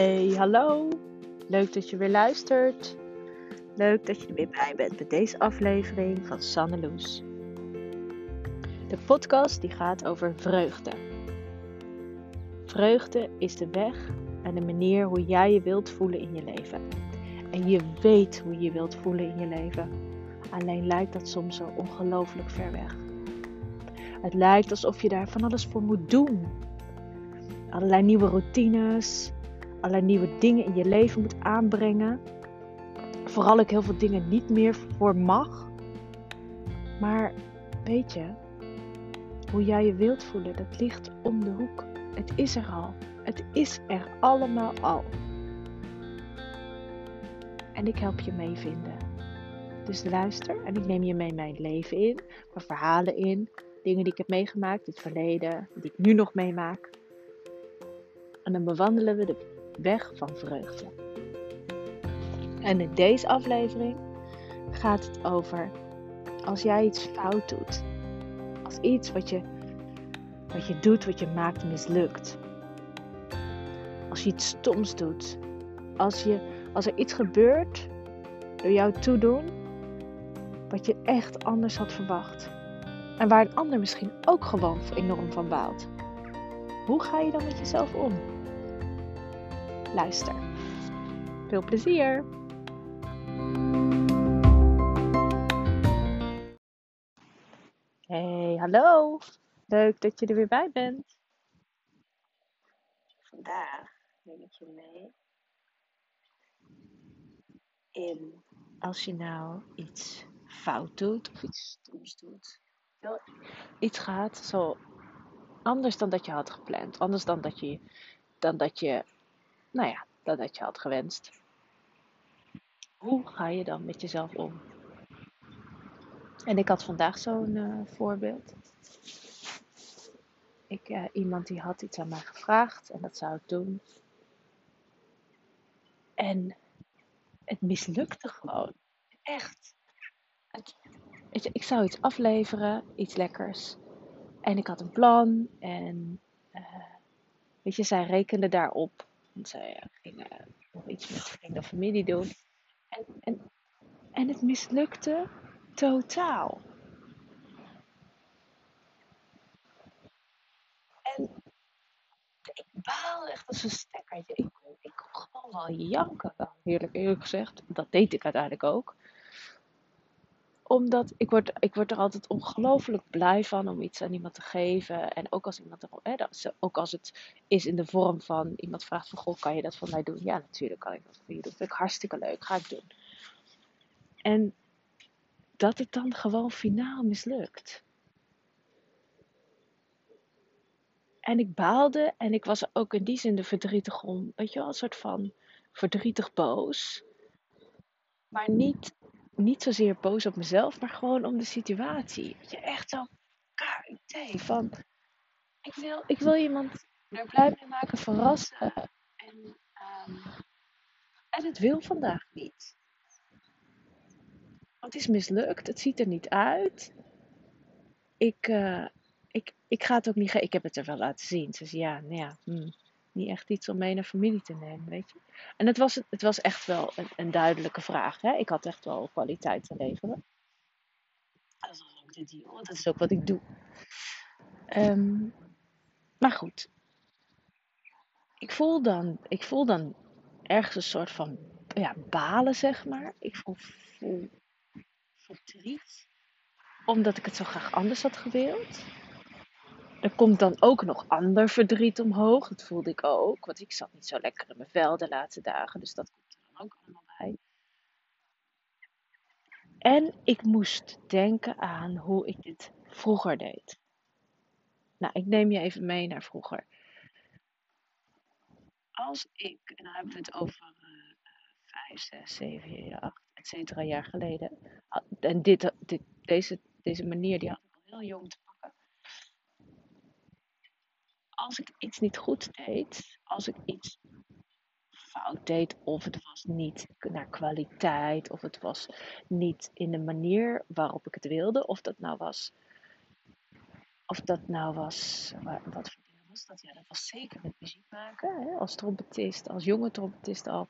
Hey, hallo. Leuk dat je weer luistert. Leuk dat je er weer bij bent bij deze aflevering van Sanne Loes. De podcast die gaat over vreugde. Vreugde is de weg en de manier hoe jij je wilt voelen in je leven. En je weet hoe je wilt voelen in je leven. Alleen lijkt dat soms zo ongelooflijk ver weg. Het lijkt alsof je daar van alles voor moet doen. Allerlei nieuwe routines, allerlei nieuwe dingen in je leven moet aanbrengen. Vooral ik heel veel dingen niet meer voor mag. Maar weet je, hoe jij je wilt voelen, dat ligt om de hoek. Het is er al. Het is er allemaal al. En ik help je mee vinden. Dus luister en ik neem je mee mijn leven in, mijn verhalen in, dingen die ik heb meegemaakt het verleden, die ik nu nog meemaak. En dan bewandelen we de weg van vreugde. En in deze aflevering gaat het over als jij iets fout doet. Als iets wat je, wat je doet, wat je maakt, mislukt. Als je iets stoms doet. Als, je, als er iets gebeurt door jouw toedoen wat je echt anders had verwacht. En waar een ander misschien ook gewoon enorm van baalt. Hoe ga je dan met jezelf om? Luister. Veel plezier! Hey, hallo! Leuk dat je er weer bij bent. Vandaag neem ik je mee in als je nou iets fout doet of iets stoms doet. Iets gaat zo anders dan dat je had gepland. Anders dan dat je, dan dat je nou ja, dat had je had gewenst. Hoe ga je dan met jezelf om? En ik had vandaag zo'n uh, voorbeeld. Ik, uh, iemand die had iets aan mij gevraagd en dat zou ik doen. En het mislukte gewoon. Echt. Het, je, ik zou iets afleveren, iets lekkers. En ik had een plan en uh, weet je, zij rekende daarop want zij eh, gingen nog iets met of familie doen. En, en, en het mislukte totaal. En ik baalde echt als een stekkertje. Ik, ik kon gewoon wel janken. Heerlijk eerlijk gezegd. Dat deed ik uiteindelijk ook omdat ik word, ik word er altijd ongelooflijk blij van om iets aan iemand te geven. En ook als iemand er, hè, ook als het is in de vorm van iemand vraagt van goh, kan je dat voor mij doen? Ja, natuurlijk kan ik dat voor je doen. Vind ik hartstikke leuk, ga ik doen. En dat het dan gewoon finaal mislukt. En ik baalde en ik was ook in die zin de verdrietig om, weet je een soort van verdrietig boos. Maar niet niet zozeer boos op mezelf, maar gewoon om de situatie. Dat je echt zo KUT van, ik wil, ik wil iemand er blij mee maken, verrassen. En, um, en het wil vandaag niet. Het is mislukt, het ziet er niet uit. Ik, uh, ik, ik ga het ook niet Ik heb het er wel laten zien. Ze zei ja, nou ja, hmm niet echt iets om mee naar familie te nemen, weet je. En het was, het was echt wel een, duidelijke vraag. Hè? Ik had echt wel kwaliteit te leveren. Dat is ook de deal, dat is ook wat ik doe. Um, maar goed. Ik voel dan, ik voel dan ergens een soort van ja, balen, zeg maar. Ik voel verdriet. Omdat ik het zo graag anders had gewild. Er komt dan ook nog ander verdriet omhoog. Dat voelde ik ook. Want ik zat niet zo lekker in mijn vel de laatste dagen. Dus dat komt er dan ook allemaal bij. En ik moest denken aan hoe ik dit vroeger deed. Nou, ik neem je even mee naar vroeger. Als ik, en dan hebben we het over uh, 5, 6, 7, 8, et cetera, jaar geleden. En dit, dit, deze, deze manier die had ik al heel jong te als ik iets niet goed deed, als ik iets fout deed, of het was niet naar kwaliteit, of het was niet in de manier waarop ik het wilde, of dat nou was, of dat nou was, wat voor dingen was dat? Ja, dat was zeker met muziek maken. Hè? Als trompetist, als jonge trompetist al.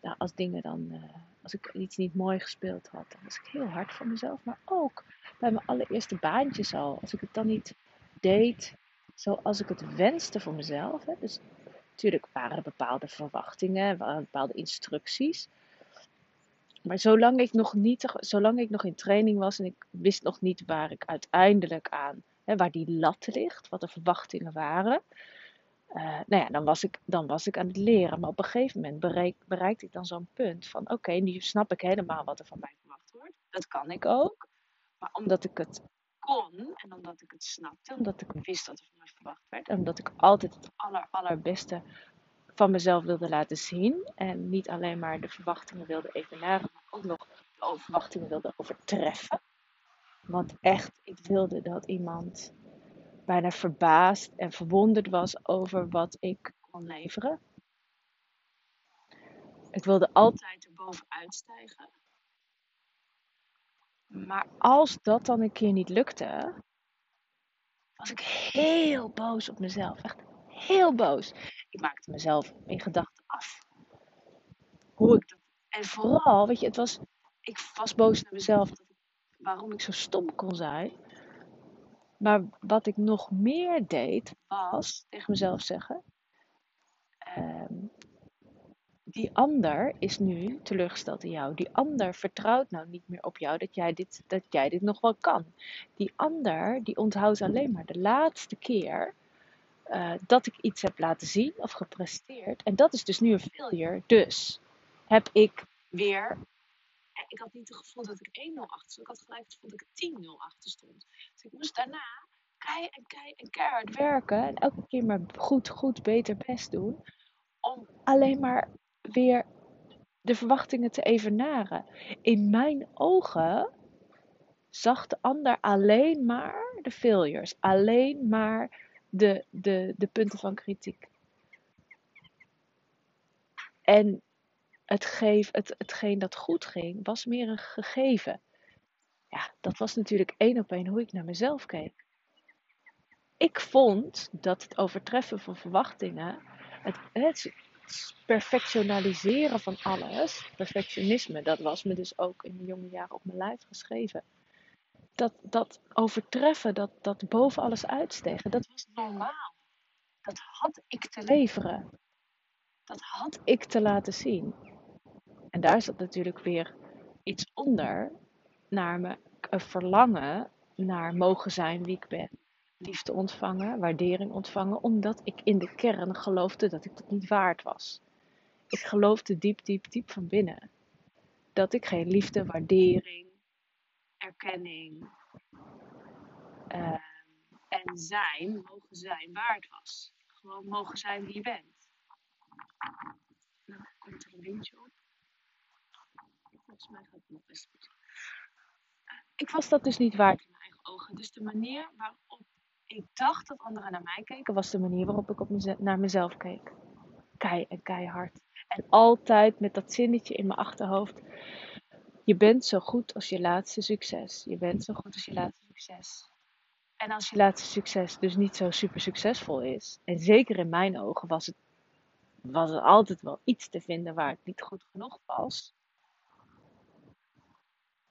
Nou, als dingen dan, uh, als ik iets niet mooi gespeeld had, dan was ik heel hard voor mezelf. Maar ook bij mijn allereerste baantjes al. Als ik het dan niet deed zoals ik het wenste voor mezelf. Hè? Dus natuurlijk waren er bepaalde verwachtingen, bepaalde instructies. Maar zolang ik nog niet, zolang ik nog in training was en ik wist nog niet waar ik uiteindelijk aan, hè, waar die lat ligt, wat de verwachtingen waren, uh, nou ja, dan was, ik, dan was ik aan het leren. Maar op een gegeven moment bereik, bereikte ik dan zo'n punt van: oké, nu snap ik helemaal wat er van mij verwacht wordt. Dat kan ik ook. Maar omdat ik het en omdat ik het snapte, omdat ik wist dat er van mij verwacht werd, en omdat ik altijd het aller, allerbeste van mezelf wilde laten zien. En niet alleen maar de verwachtingen wilde evenaren, maar ook nog de verwachtingen wilde overtreffen. Want echt, ik wilde dat iemand bijna verbaasd en verwonderd was over wat ik kon leveren. Ik wilde altijd erbovenuit stijgen. Maar als dat dan een keer niet lukte, was ik heel boos op mezelf. Echt heel boos. Ik maakte mezelf in gedachten af. Hoe ik dat. En vooral, weet je, het was. Ik was boos naar mezelf waarom ik zo stom kon zijn. Maar wat ik nog meer deed, was tegen mezelf zeggen: ehm, Die ander is nu teleurgesteld in jou. Die ander vertrouwt nou niet meer op jou dat jij dit, dat jij dit nog wel kan. Die ander, die onthoudt alleen maar de laatste keer uh, dat ik iets heb laten zien of gepresteerd. En dat is dus nu een failure. Dus heb ik weer. Ik had niet het gevoel dat ik 1-0 achter stond. Ik had gelijk het gevoel dat ik 10-0 achter stond. Dus ik moest daarna kei en kei en keihard werken. En elke keer maar goed, goed, beter, best doen. Om alleen maar weer de verwachtingen te evenaren. In mijn ogen zag de ander alleen maar de failures. Alleen maar de, de, de punten van kritiek. En het geef, het, hetgeen dat goed ging, was meer een gegeven. Ja, dat was natuurlijk één op één hoe ik naar mezelf keek. Ik vond dat het overtreffen van verwachtingen, het, het perfectionaliseren van alles, perfectionisme, dat was me dus ook in mijn jonge jaren op mijn lijf geschreven dat, dat overtreffen, dat, dat boven alles uitstegen, dat was normaal. Dat had ik te leveren. Dat had ik te laten zien. En daar zat natuurlijk weer iets onder naar een verlangen naar mogen zijn wie ik ben. Liefde ontvangen, waardering ontvangen, omdat ik in de kern geloofde dat ik dat niet waard was. Ik geloofde diep, diep, diep van binnen dat ik geen liefde, waardering, erkenning uh, en zijn, mogen zijn, waard was. Gewoon mogen zijn wie je bent. Nou, komt er een windje op. Volgens mij gaat het nog best goed. Ik was dat dus niet waard in mijn eigen ogen. Dus de manier waarop ik dacht dat anderen naar mij keken, was de manier waarop ik op naar mezelf keek. Kei en keihard. En altijd met dat zinnetje in mijn achterhoofd. Je bent zo goed als je laatste succes. Je bent zo goed als je laatste succes. En als je laatste succes dus niet zo super succesvol is, en zeker in mijn ogen was het, was er altijd wel iets te vinden waar het niet goed genoeg was,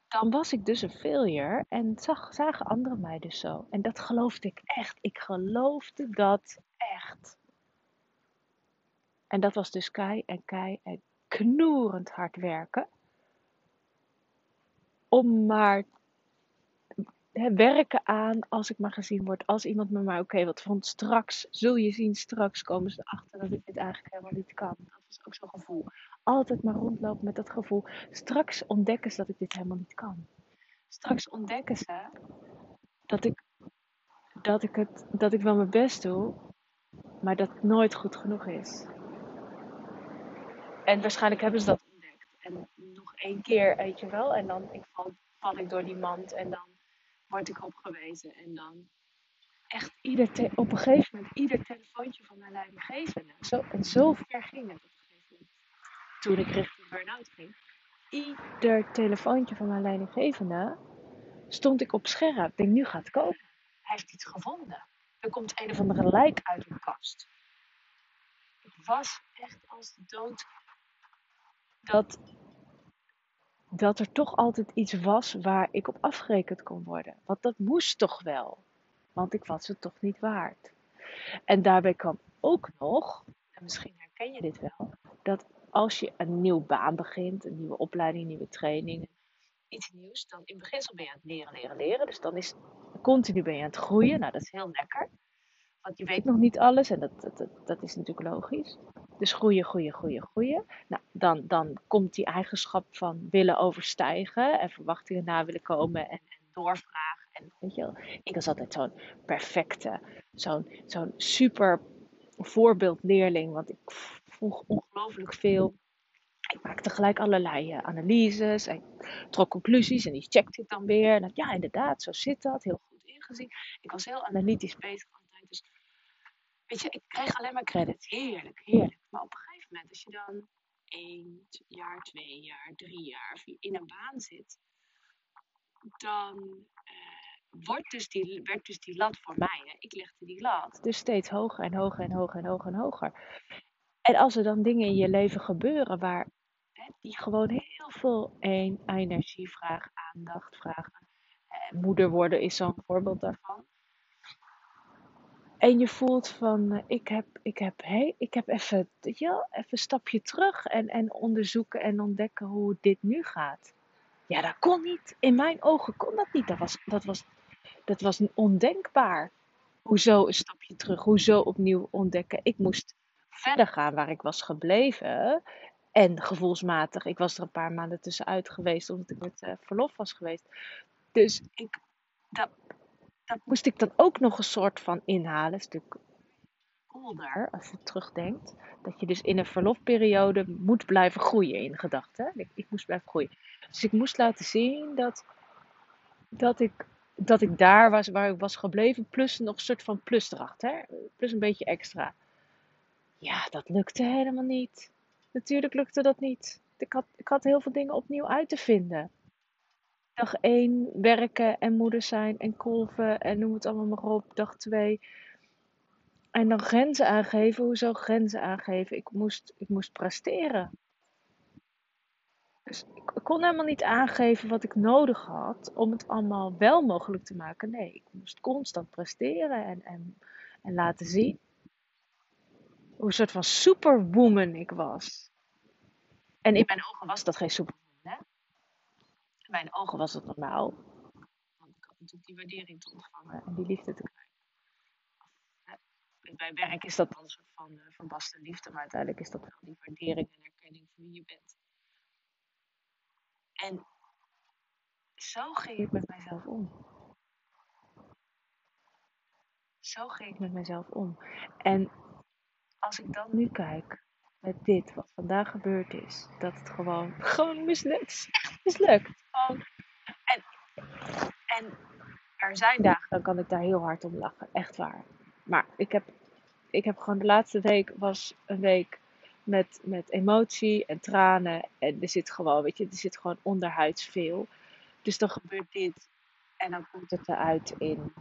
dan was ik dus een failure en zag, zagen anderen mij dus zo. En dat geloofde ik echt. Ik geloofde dat echt. En dat was dus kei en kei en knoerend hard werken om maar werken aan als ik maar gezien word. Als iemand me maar, oké, wat vond straks, zul je zien, straks komen ze erachter dat ik dit eigenlijk helemaal niet kan. Dat was ook zo'n gevoel. Altijd maar rondlopen met dat gevoel. Straks ontdekken ze dat ik dit helemaal niet kan. Straks ontdekken ze dat ik, dat ik, het, dat ik wel mijn best doe, maar dat het nooit goed genoeg is. En waarschijnlijk hebben ze dat en nog één keer, weet je wel. En dan ik val ik door die mand en dan word ik opgewezen. En dan echt ieder op een gegeven moment ieder telefoontje van mijn leidinggevende. Zo, en zo ver ging het op een gegeven moment. Toen ik richting burn-out ging. Ieder telefoontje van mijn leidinggevende stond ik op scherp. Ik denk, nu gaat het komen. Hij heeft iets gevonden. er komt een of andere lijk uit de kast. Ik was echt als de dood. Dat, dat er toch altijd iets was waar ik op afgerekend kon worden. Want dat moest toch wel. Want ik was het toch niet waard. En daarbij kwam ook nog, en misschien herken je dit wel, dat als je een nieuwe baan begint, een nieuwe opleiding, nieuwe training, iets nieuws, dan in beginsel ben je aan het leren, leren, leren. Dus dan is continu ben je aan het groeien. Nou, dat is heel lekker. Want je weet nog niet alles en dat, dat, dat, is natuurlijk logisch. Dus groeien, groeien, groeien, groeien. Nou, dan, dan komt die eigenschap van willen overstijgen en verwachtingen na willen komen en, en doorvragen. En weet je ik was altijd zo'n perfecte, zo'n zo'n super voorbeeldleerling. Want ik vroeg ongelooflijk veel. Ik maakte gelijk allerlei uh, analyses en trok conclusies en die checkte ik dan weer. En ja, inderdaad, zo zit dat. Heel goed ingezien. Ik was heel analytisch bezig weet je, ik kreeg alleen maar credits. Heerlijk, heerlijk. Maar op een gegeven moment, als je dan één jaar, twee jaar, drie jaar in een baan zit, dan uh, wordt dus die, werd dus die lat voor mij. Hè? Ik legde die lat dus steeds hoger en hoger en hoger en hoger en hoger. En als er dan dingen in je leven gebeuren waar hè, die gewoon heel veel energie vragen, aandacht vragen. Eh, moeder worden is zo'n voorbeeld daarvan. En je voelt van, eh, ik heb, ik heb, hey, ik heb even, ja, even een stapje terug en, en onderzoeken en ontdekken hoe dit nu gaat. Ja, dat kon niet. In mijn ogen kon dat niet. Dat was, dat was, dat was ondenkbaar. Hoezo een stapje terug? Hoezo opnieuw ontdekken? Ik moest verder gaan waar ik was gebleven. En gevoelsmatig, ik was er een paar maanden tussenuit geweest omdat ik met uh, verlof was geweest. Dus ik, dat, dat moest ik dan ook nog een soort van inhalen. Een stuk colder als je terugdenkt. Dat je dus in een verlofperiode moet blijven groeien in gedachten. Ik, ik moest blijven groeien. Dus ik moest laten zien dat, dat, ik, dat ik daar was waar ik was gebleven. Plus nog een soort van plus erachter. Plus een beetje extra. Ja, dat lukte helemaal niet. Natuurlijk lukte dat niet. Ik had, ik had heel veel dingen opnieuw uit te vinden. Dag 1 werken en moeder zijn en kolven en noem het allemaal maar op. Dag 2. En dan grenzen aangeven. Hoezo grenzen aangeven? Ik moest, ik moest presteren. Dus ik kon helemaal niet aangeven wat ik nodig had om het allemaal wel mogelijk te maken. Nee, ik moest constant presteren en, en, en laten zien hoe een soort van superwoman ik was. En in mijn ogen was dat geen superwoman? In mijn ogen was het normaal. Want ik had natuurlijk die waardering te ontvangen en die liefde te krijgen. Bij werk is dat dan een soort van uh, verbaste liefde, maar uiteindelijk is dat wel die waardering en erkenning van wie je bent. En zo ging ik met mijzelf om. Zo ging ik met mezelf om. En als ik dan nu kijk met dit, wat vandaag gebeurd is, dat het gewoon, gewoon mislukt. Echt mislukt. En, en er zijn dagen, dan kan ik daar heel hard om lachen. Echt waar. Maar ik heb, ik heb gewoon de laatste week was een week met, met emotie en tranen. En er zit gewoon, weet je, er zit gewoon onderhuids veel. Dus dan gebeurt dit. En dan komt het eruit in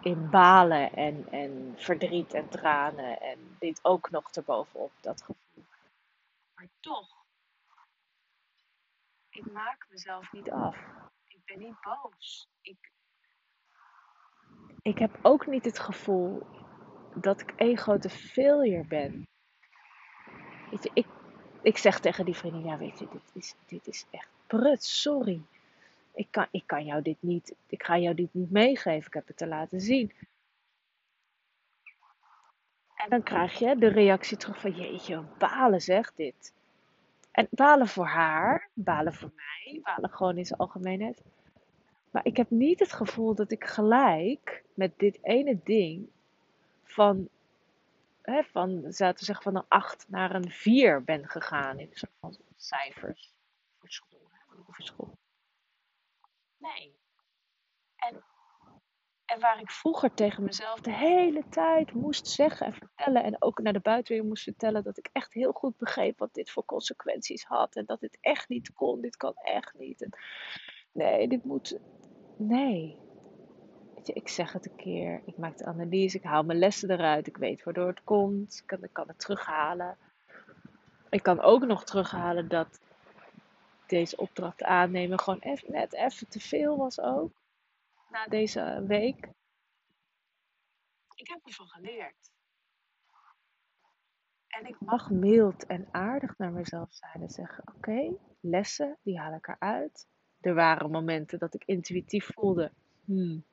in balen en, en verdriet en tranen en dit ook nog erbovenop, dat gevoel. Maar toch, ik maak mezelf niet af. Ik ben niet boos. Ik, ik heb ook niet het gevoel dat ik één grote failure ben. Weet je, ik, ik zeg tegen die vriendin, ja weet je, dit is, dit is echt prut, sorry ik kan, ik kan jou dit niet, ik ga jou dit niet meegeven, ik heb het te laten zien. En dan krijg je de reactie terug van, jeetje, balen zegt dit. En balen voor haar, balen voor mij, balen gewoon in zijn algemeenheid. Maar ik heb niet het gevoel dat ik gelijk met dit ene ding van, hè, van zaten zeggen van een 8 naar een 4 ben gegaan in soort van cijfers voor school. Hè, voor school. Nee. En, en waar ik vroeger tegen mezelf de hele tijd moest zeggen en vertellen. En ook naar de buitenwereld moest vertellen dat ik echt heel goed begreep wat dit voor consequenties had. En dat dit echt niet kon. Dit kan echt niet. Nee, dit moet. Nee. ik zeg het een keer, ik maak de analyse, ik haal mijn lessen eruit, ik weet waardoor het komt, ik kan, kan het terughalen. Ik kan ook nog terughalen dat deze opdracht aannemen gewoon even, net even te veel was ook. Na deze week. Ik heb ervan geleerd. En ik mag mild en aardig naar mezelf zijn en zeggen: Oké, lessen, die haal ik eruit. Er waren momenten dat ik intuïtief voelde: hmm,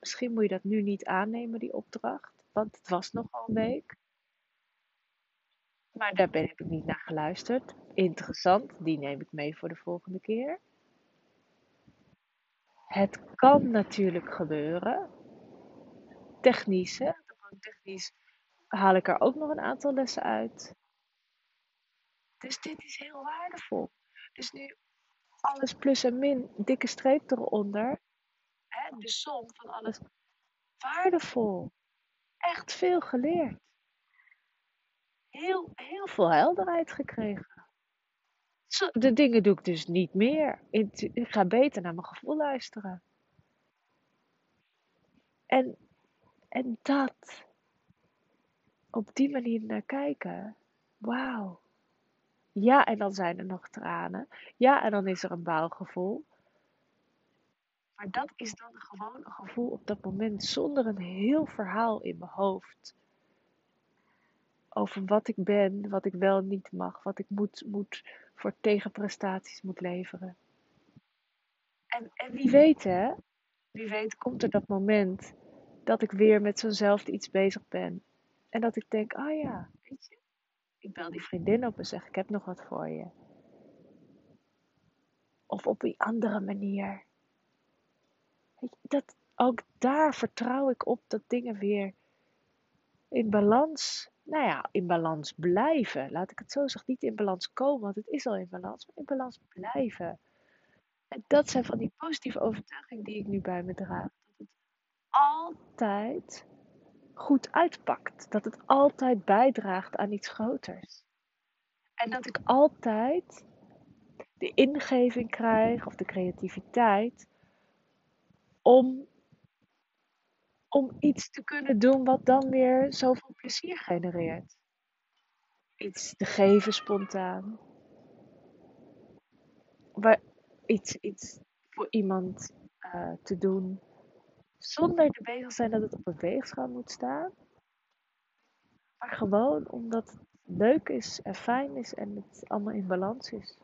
misschien moet je dat nu niet aannemen, die opdracht. Want het was nogal een week. Maar daar ben ik niet naar geluisterd. Interessant, die neem ik mee voor de volgende keer. Het kan natuurlijk gebeuren. Technisch, hè? Technisch haal ik er ook nog een aantal lessen uit. Dus dit is heel waardevol. Dus nu alles plus en min, dikke streep eronder. Hè? De som van alles. Waardevol. Echt veel geleerd heel, heel veel helderheid gekregen. De dingen doe ik dus niet meer. Ik ga beter naar mijn gevoel luisteren. En, en dat, op die manier naar kijken, wauw. Ja, en dan zijn er nog tranen. Ja, en dan is er een bouwgevoel. Maar dat is dan gewoon een gevoel op dat moment zonder een heel verhaal in mijn hoofd over wat ik ben, wat ik wel niet mag, wat ik moet, moet voor tegenprestaties moet leveren. En, en wie weet hè, wie weet komt er dat moment dat ik weer met zo'nzelfde iets bezig ben. En dat ik denk, ah oh ja, weet je, ik bel die vriendin op en zeg, ik heb nog wat voor je. Of op een andere manier. Dat, ook daar vertrouw ik op dat dingen weer in balans nou ja, in balans blijven. Laat ik het zo zeggen, niet in balans komen, want het is al in balans, maar in balans blijven. En dat zijn van die positieve overtuigingen die ik nu bij me draag. Dat het altijd goed uitpakt. Dat het altijd bijdraagt aan iets groters. En dat ik altijd de ingeving krijg of de creativiteit om om iets te kunnen doen wat dan weer zoveel plezier genereert. Iets te geven spontaan. Waar, iets, iets voor iemand uh, te doen. Zonder te bezig zijn dat het op een weegschaal moet staan. Maar gewoon omdat het leuk is en fijn is en het allemaal in balans is.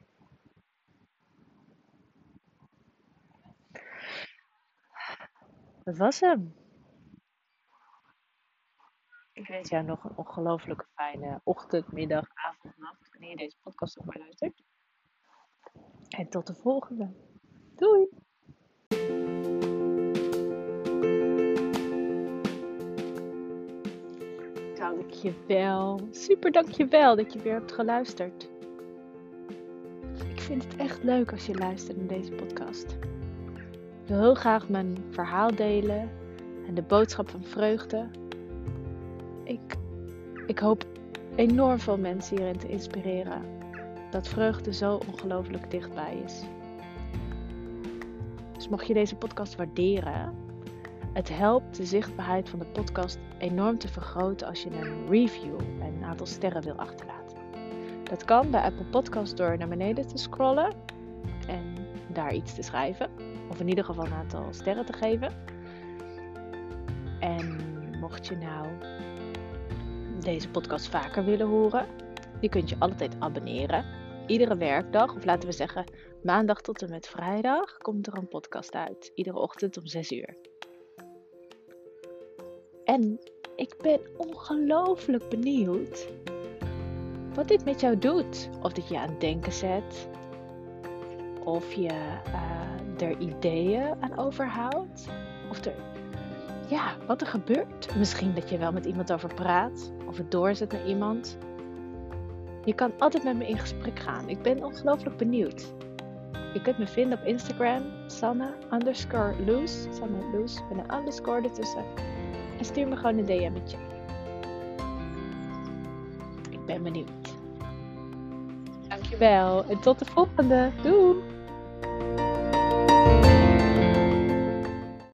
Dat was hem. Ik wens jou nog een ongelooflijk fijne ochtend, middag, avond, nacht, wanneer je deze podcast ook maar luistert. En tot de volgende. Doei! Dankjewel. Super dankjewel dat je weer hebt geluisterd. Ik vind het echt leuk als je luistert naar deze podcast. Ik wil heel graag mijn verhaal delen en de boodschap van vreugde ik hoop enorm veel mensen hierin te inspireren. Dat vreugde zo ongelooflijk dichtbij is. Dus mocht je deze podcast waarderen, het helpt de zichtbaarheid van de podcast enorm te vergroten als je een review en een aantal sterren wil achterlaten. Dat kan bij Apple Podcast door naar beneden te scrollen en daar iets te schrijven. Of in ieder geval een aantal sterren te geven. En mocht je nou deze podcast vaker willen horen, je kunt je altijd abonneren. Iedere werkdag, of laten we zeggen maandag tot en met vrijdag, komt er een podcast uit. Iedere ochtend om 6 uur. En ik ben ongelooflijk benieuwd wat dit met jou doet. Of dit je aan het denken zet. Of je uh, er ideeën aan overhoudt. Of er ja, wat er gebeurt. Misschien dat je wel met iemand over praat of het doorzet naar iemand. Je kan altijd met me in gesprek gaan. Ik ben ongelooflijk benieuwd. Je kunt me vinden op Instagram, Sanne underscore loose. Sanne loose met een underscore ertussen. En stuur me gewoon een DM'tje. Ik ben benieuwd. Dankjewel en tot de volgende. Doei!